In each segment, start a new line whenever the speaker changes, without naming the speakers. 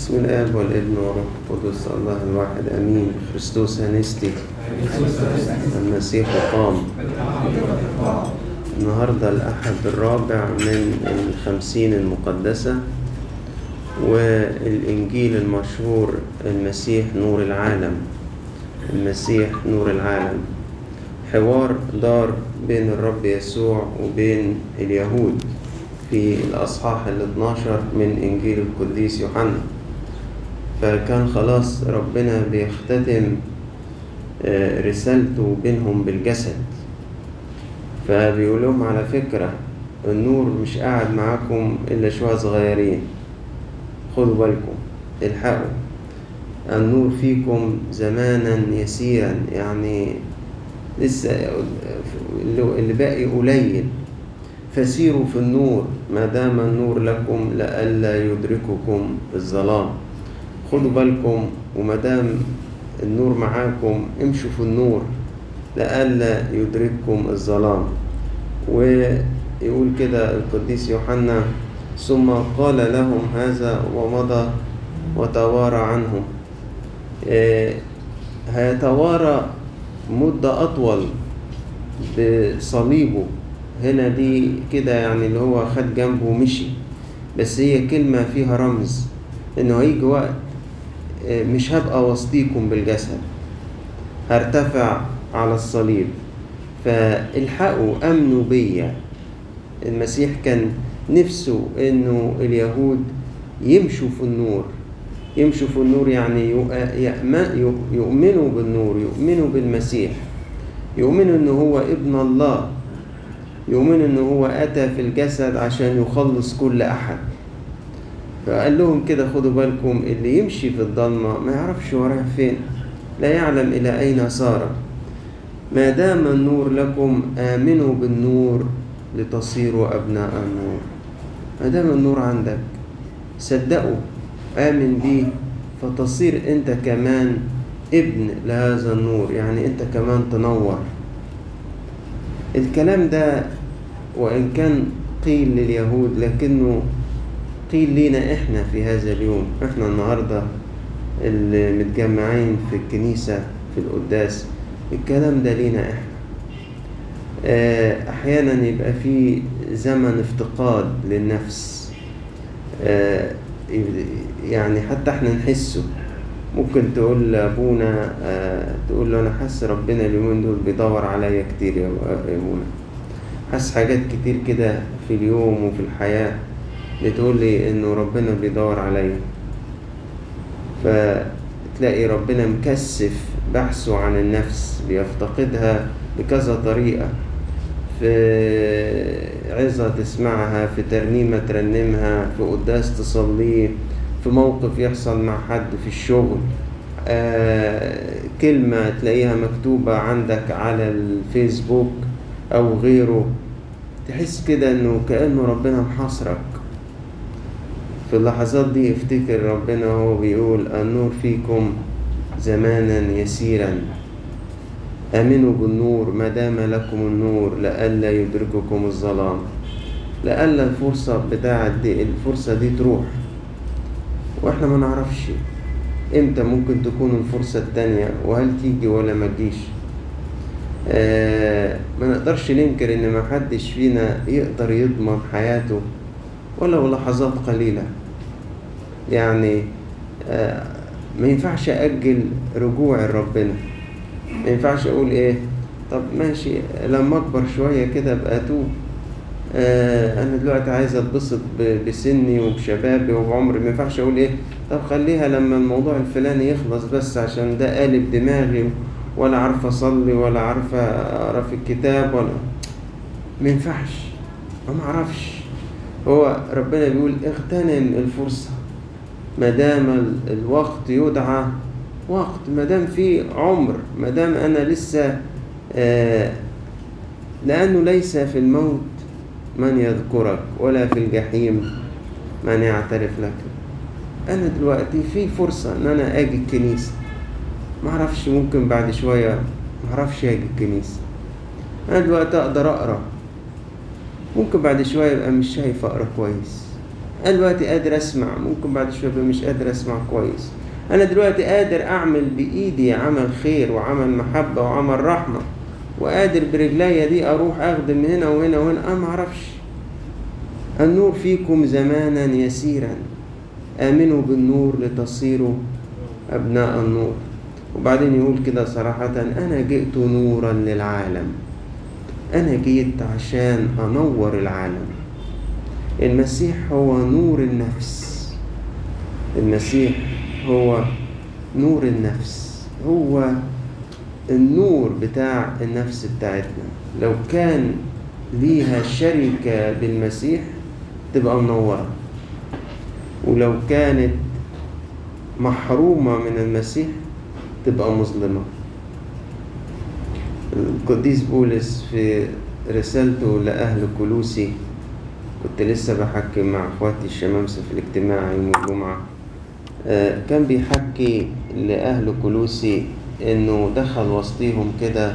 بسم الآب والابن والروح القدس الله الواحد أمين. خريستوس أنستي المسيح قام. النهاردة الأحد الرابع من الخمسين المقدسة والإنجيل المشهور المسيح نور العالم. المسيح نور العالم. حوار دار بين الرب يسوع وبين اليهود في الأصحاح ال 12 من إنجيل القديس يوحنا. فكان خلاص ربنا بيختتم رسالته بينهم بالجسد. فبيقول لهم على فكرة النور مش قاعد معاكم إلا شوية صغيرين. خدوا بالكم الحقوا. النور فيكم زمانا يسيرا يعني لسه اللي باقي قليل. فسيروا في النور ما دام النور لكم لئلا يدرككم الظلام. خدوا بالكم وما دام النور معاكم امشوا في النور لئلا يدرككم الظلام. ويقول كده القديس يوحنا ثم قال لهم هذا ومضى وتوارى عنهم. هيتوارى مدة أطول بصليبه. هنا دي كده يعني اللي هو خد جنبه ومشي. بس هي كلمة فيها رمز إنه هيجي وقت مش هبقى وسطيكم بالجسد. هرتفع على الصليب. فالحقوا أمنوا بيا. المسيح كان نفسه إنه اليهود يمشوا في النور. يمشوا في النور يعني يؤمنوا بالنور يؤمنوا بالمسيح. يؤمنوا إنه هو ابن الله. يؤمنوا إنه هو أتى في الجسد عشان يخلص كل أحد. فقال لهم كده خدوا بالكم اللي يمشي في الضلمة ما يعرفش هو رايح فين لا يعلم إلى أين صار ما دام النور لكم آمنوا بالنور لتصيروا أبناء النور. ما دام النور عندك صدقوا آمن بيه فتصير أنت كمان ابن لهذا النور يعني أنت كمان تنور. الكلام ده وإن كان قيل لليهود لكنه قيل لينا إحنا في هذا اليوم إحنا النهاردة اللي متجمعين في الكنيسة في القداس الكلام ده لينا إحنا. أحيانا يبقى في زمن افتقاد للنفس. يعني حتى إحنا نحسه. ممكن تقول لأبونا تقول له أنا حاسس ربنا اليومين دول بيدور عليا كتير يا أبونا. حاسس حاجات كتير كده في اليوم وفي الحياة. بتقول لي إنه ربنا بيدور عليا. فتلاقي ربنا مكثف بحثه عن النفس بيفتقدها بكذا طريقة. في عظة تسمعها في ترنيمة ترنمها في قداس تصليه في موقف يحصل مع حد في الشغل. آه كلمة تلاقيها مكتوبة عندك على الفيسبوك أو غيره. تحس كده إنه كأنه ربنا محاصرك. في اللحظات دي افتكر ربنا هو بيقول النور فيكم زمانا يسيرا. آمنوا بالنور ما دام لكم النور لئلا يدرككم الظلام. لئلا الفرصة بتاعت دي الفرصة دي تروح. وإحنا ما نعرفش إمتى ممكن تكون الفرصة التانية وهل تيجي ولا ما تجيش. آه ما نقدرش ننكر إن ما حدش فينا يقدر يضمن حياته ولو لحظات قليلة. يعني آه ما ينفعش أجل رجوع لربنا ما ينفعش أقول إيه طب ماشي لما أكبر شوية كده أبقى أتوب. آه أنا دلوقتي عايز أتبسط بسني وبشبابي وبعمري. ما ينفعش أقول إيه طب خليها لما الموضوع الفلاني يخلص بس عشان ده قالب دماغي ولا عارفة أصلي ولا عارفة أقرأ في الكتاب ولا ما ينفعش. ما معرفش هو ربنا بيقول اغتنم الفرصة. ما دام الوقت يدعى وقت. ما دام في عمر. ما دام أنا لسه آه لأنه ليس في الموت من يذكرك ولا في الجحيم من يعترف لك. أنا دلوقتي في فرصة إن أنا أجي الكنيسة. معرفش ممكن بعد شوية معرفش أجي الكنيسة. أنا دلوقتي أقدر أقرأ. ممكن بعد شوية يبقى مش شايف أقرأ كويس. أنا دلوقتي قادر أسمع ممكن بعد شوية أبقى مش قادر أسمع كويس. أنا دلوقتي قادر أعمل بإيدي عمل خير وعمل محبة وعمل رحمة وقادر برجليا دي أروح أخدم من هنا وهنا وهنا. أنا معرفش النور فيكم زمانا يسيرا. آمنوا بالنور لتصيروا أبناء النور. وبعدين يقول كده صراحة أنا جئت نورا للعالم. أنا جيت عشان أنور العالم. المسيح هو نور النفس. المسيح هو نور النفس. هو النور بتاع النفس بتاعتنا. لو كان ليها شركة بالمسيح تبقى منورة. ولو كانت محرومة من المسيح تبقى مظلمة. القديس بولس في رسالته لأهل كلوسي كنت لسه بحكي مع أخواتي الشمامسة في الاجتماع يوم الجمعة. كان بيحكي لأهل كلوسي إنه دخل وسطيهم كده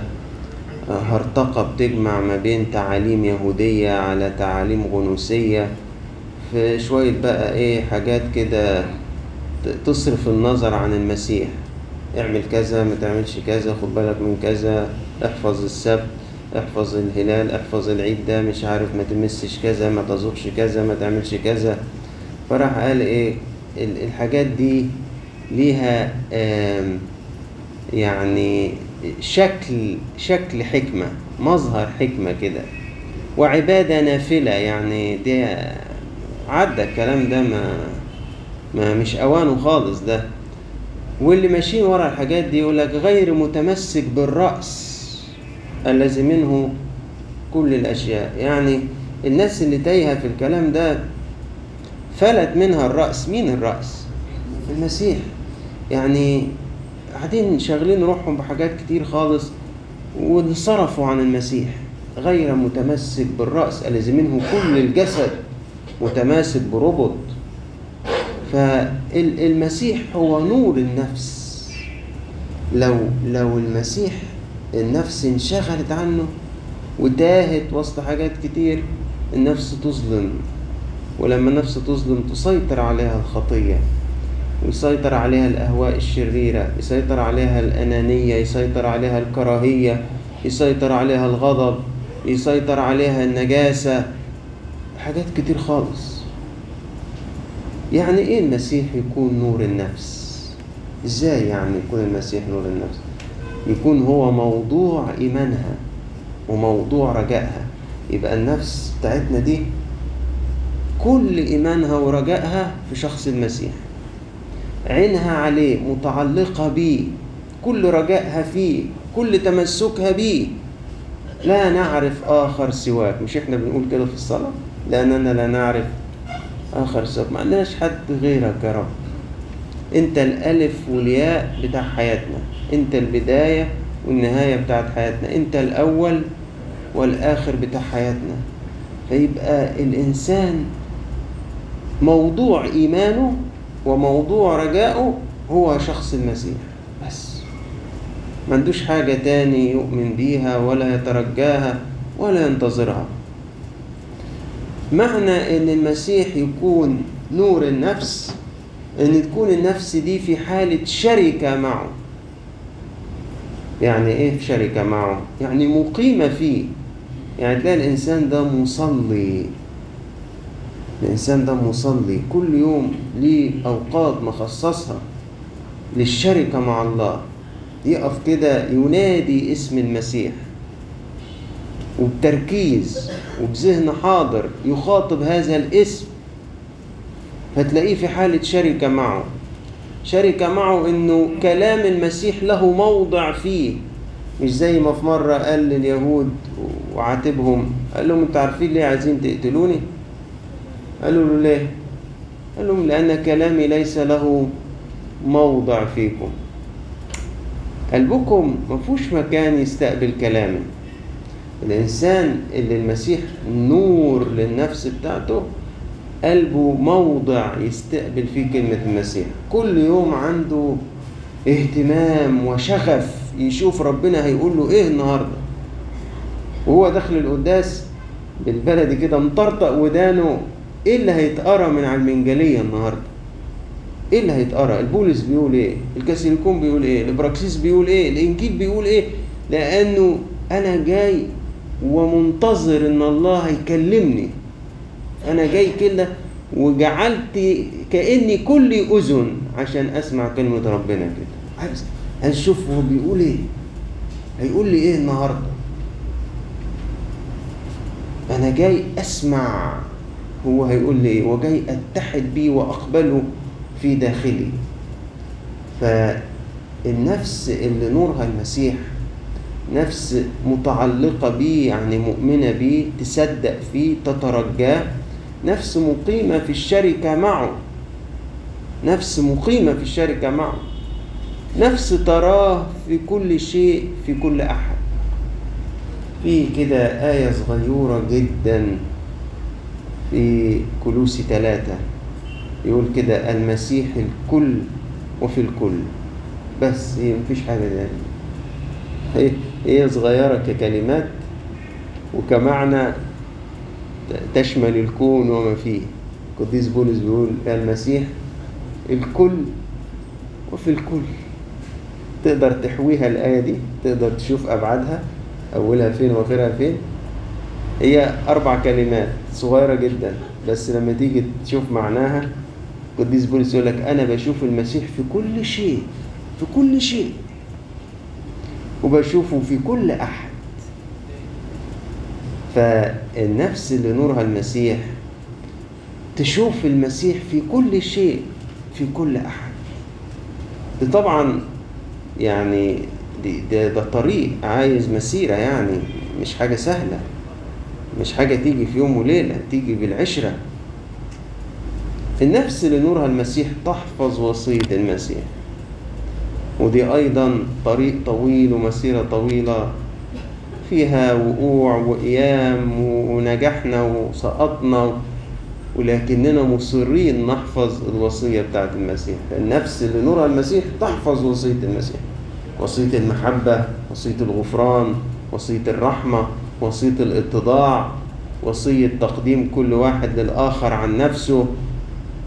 هرطقة بتجمع ما بين تعاليم يهودية على تعاليم غنوسية في شوية بقى إيه حاجات كده تصرف النظر عن المسيح. اعمل كذا ما تعملش كذا خد بالك من كذا احفظ السبت. احفظ الهلال احفظ العيد ده مش عارف ما تمسش كذا ما تزقش كذا ما تعملش كذا. فراح قال إيه؟ الحاجات دي ليها يعني شكل شكل حكمة مظهر حكمة كده. وعبادة نافلة يعني دي عدى الكلام ده ما ما مش أوانه خالص ده. واللي ماشيين ورا الحاجات دي يقول لك غير متمسك بالرأس. الذي منه كل الأشياء. يعني الناس اللي تايهة في الكلام ده فلت منها الرأس. مين الرأس؟ المسيح. يعني قاعدين شاغلين روحهم بحاجات كتير خالص وانصرفوا عن المسيح. غير متمسك بالرأس. الذي منه كل الجسد متماسك بربط فالمسيح هو نور النفس. لو لو المسيح النفس انشغلت عنه وتاهت وسط حاجات كتير النفس تظلم. ولما النفس تظلم تسيطر عليها الخطية ويسيطر عليها الأهواء الشريرة يسيطر عليها الأنانية يسيطر عليها الكراهية يسيطر عليها الغضب يسيطر عليها النجاسة. حاجات كتير خالص. يعني إيه المسيح يكون نور النفس؟ إزاي يعني يكون المسيح نور النفس؟ يكون هو موضوع إيمانها وموضوع رجائها. يبقى النفس بتاعتنا دي كل إيمانها ورجائها في شخص المسيح. عينها عليه متعلقة بيه كل رجائها فيه كل تمسكها بيه. لا نعرف آخر سواك. مش إحنا بنقول كده في الصلاة؟ لأننا لا نعرف آخر سواك. ما عندناش حد غيرك يا رب. انت الألف والياء بتاع حياتنا انت البداية والنهاية بتاعت حياتنا انت الأول والآخر بتاع حياتنا. فيبقى الإنسان موضوع إيمانه وموضوع رجائه هو شخص المسيح بس. ما عندوش حاجة تاني يؤمن بيها ولا يترجاها ولا ينتظرها. معنى إن المسيح يكون نور النفس إن تكون النفس دي في حالة شركة معه. يعني إيه شركة معه؟ يعني مقيمة فيه. يعني تلاقي الإنسان ده مصلي. الإنسان ده مصلي. كل يوم ليه أوقات مخصصها للشركة مع الله. يقف كده ينادي اسم المسيح. وبتركيز. وبذهن حاضر. يخاطب هذا الاسم. فتلاقيه في حالة شركة معه. شركة معه إنه كلام المسيح له موضع فيه. مش زي ما في مرة قال لليهود وعاتبهم قال لهم أنتوا عارفين ليه عايزين تقتلوني؟ قالوا له ليه؟ قال لهم لأن كلامي ليس له موضع فيكم. قلبكم ما فيهوش مكان يستقبل كلامي الإنسان اللي المسيح نور للنفس بتاعته قلبه موضع يستقبل فيه كلمة المسيح. كل يوم عنده اهتمام وشغف يشوف ربنا هيقول له إيه النهارده. وهو داخل القداس بالبلدي كده مطرطق ودانه إيه اللي هيتقرأ من على المنجلية النهارده؟ إيه اللي هيتقرأ؟ البولس بيقول إيه؟ الكاثوليكون بيقول إيه؟ الابراكسيس بيقول إيه؟ الإنجيل بيقول إيه؟ لأنه أنا جاي ومنتظر إن الله هيكلمني. أنا جاي كده وجعلت كأني كلي أذن عشان أسمع كلمة ربنا كده. عايز أشوف هو بيقول إيه. هيقول لي إيه النهارده. أنا جاي أسمع هو هيقول لي إيه. وجاي أتحد بيه وأقبله في داخلي. فالنفس اللي نورها المسيح نفس متعلقة بيه يعني مؤمنة بيه تصدق فيه تترجاه نفس مقيمة في الشركة معه. نفس مقيمة في الشركة معه. نفس تراه في كل شيء في كل أحد. في كده آية صغيرة جدا في كلوسي ثلاثة يقول كده المسيح الكل وفي الكل. بس هي مفيش حاجة تانية. هي صغيرة ككلمات وكمعنى تشمل الكون وما فيه. قديس بولس بيقول المسيح الكل وفي الكل. تقدر تحويها الآية دي تقدر تشوف أبعادها أولها فين وآخرها فين. هي أربع كلمات صغيرة جدا بس لما تيجي تشوف معناها قديس بولس يقول لك أنا بشوف المسيح في كل شيء في كل شيء. وبشوفه في كل أحد. فالنفس اللي نورها المسيح تشوف المسيح في كل شيء في كل أحد. ده طبعا يعني ده, ده طريق عايز مسيرة يعني مش حاجة سهلة مش حاجة تيجي في يوم وليلة تيجي بالعشرة. النفس اللي نورها المسيح تحفظ وصية المسيح. ودي أيضا طريق طويل ومسيرة طويلة فيها وقوع وقيام ونجحنا وسقطنا ولكننا مصرين نحفظ الوصية بتاعت المسيح. النفس اللي نورها المسيح تحفظ وصية المسيح. وصية المحبة وصية الغفران وصية الرحمة وصية الاتضاع وصية تقديم كل واحد للآخر عن نفسه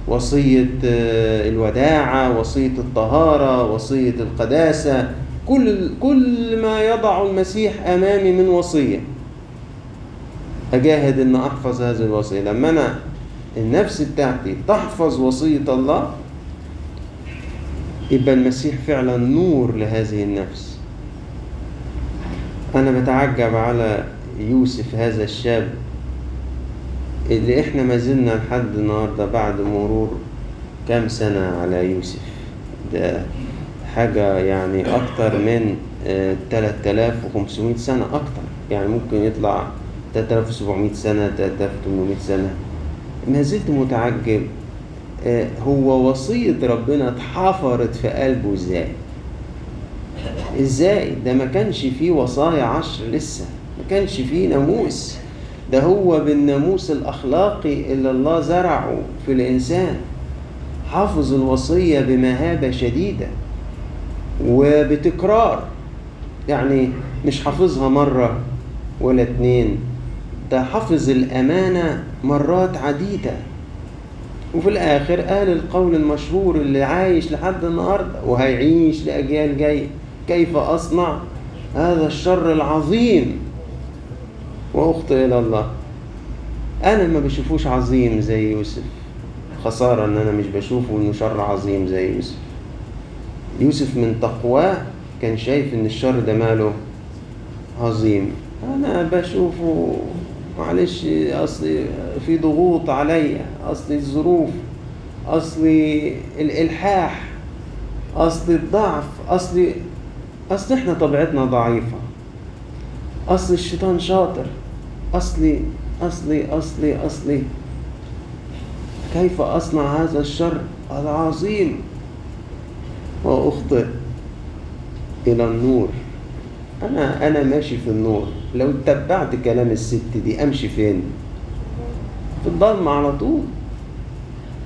وصية الوداعة وصية الطهارة وصية القداسة. كل كل ما يضع المسيح أمامي من وصية. أجاهد أن أحفظ هذه الوصية. لما أنا النفس بتاعتي تحفظ وصية الله يبقى المسيح فعلا نور لهذه النفس. أنا بتعجب على يوسف هذا الشاب اللي إحنا ما زلنا لحد النهارده بعد مرور كام سنة على يوسف. ده حاجة يعني أكتر من تلات آلاف وخمسمائة سنة أكتر. يعني ممكن يطلع تلات آلاف وسبعمائة سنة تلات آلاف وتمنمائة سنة. ما زلت متعجب. هو وصية ربنا اتحفرت في قلبه إزاي؟ إزاي؟ ده ما كانش فيه وصايا عشر لسه. ما كانش فيه ناموس. ده هو بالناموس الأخلاقي اللي الله زرعه في الإنسان. حافظ الوصية بمهابة شديدة. وبتكرار. يعني مش حافظها مرة ولا اتنين ده حافظ الأمانة مرات عديدة. وفي الآخر قال القول المشهور اللي عايش لحد النهاردة وهيعيش لأجيال جاية كيف أصنع هذا الشر العظيم؟ وأخطئ إلى الله. أنا ما بشوفوش عظيم زي يوسف خسارة إن أنا مش بشوفه إنه شر عظيم زي يوسف. يوسف من تقواه كان شايف إن الشر ده ماله عظيم. أنا بشوفه معلش أصلي في ضغوط عليا أصلي الظروف أصلي الإلحاح أصلي الضعف أصلي أصل إحنا طبيعتنا ضعيفة. أصل الشيطان شاطر. أصلي أصلي أصلي أصلي. كيف أصنع هذا الشر العظيم؟ وأخطئ إلى النور. أنا أنا ماشي في النور. لو اتبعت كلام الست دي أمشي فين؟ في الضلمة على طول.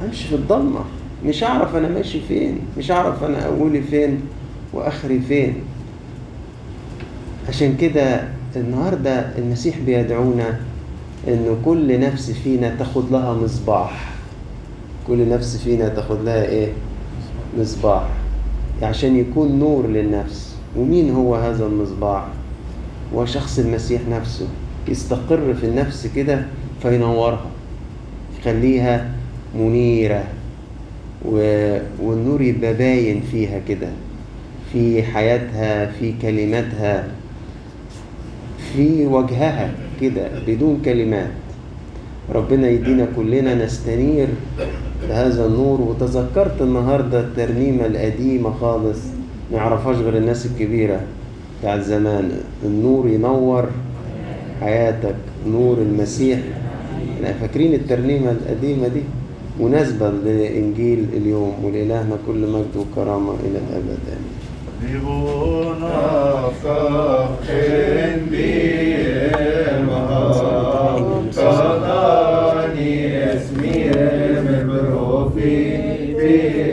أمشي في الضلمة. مش هعرف أنا ماشي فين. مش هعرف أنا أولي فين وآخري فين. عشان كده النهاردة المسيح بيدعونا إنه كل نفس فينا تاخد لها مصباح. كل نفس فينا تاخد لها إيه؟ مصباح. عشان يكون نور للنفس. ومين هو هذا المصباح؟ هو شخص المسيح نفسه. يستقر في النفس كده فينورها يخليها منيرة و... والنور يبقى باين فيها كده. في حياتها في كلماتها في وجهها كده بدون كلمات. ربنا يدينا كلنا نستنير بهذا النور وتذكرت النهارده الترنيمة القديمة خالص ما يعرفهاش غير الناس الكبيرة بتاعت زمان. النور ينور حياتك نور المسيح. إحنا فاكرين الترنيمة القديمة دي؟ مناسبة لإنجيل اليوم ولإلهنا كل مجد وكرامة إلى الأبد. آمين
birma eh,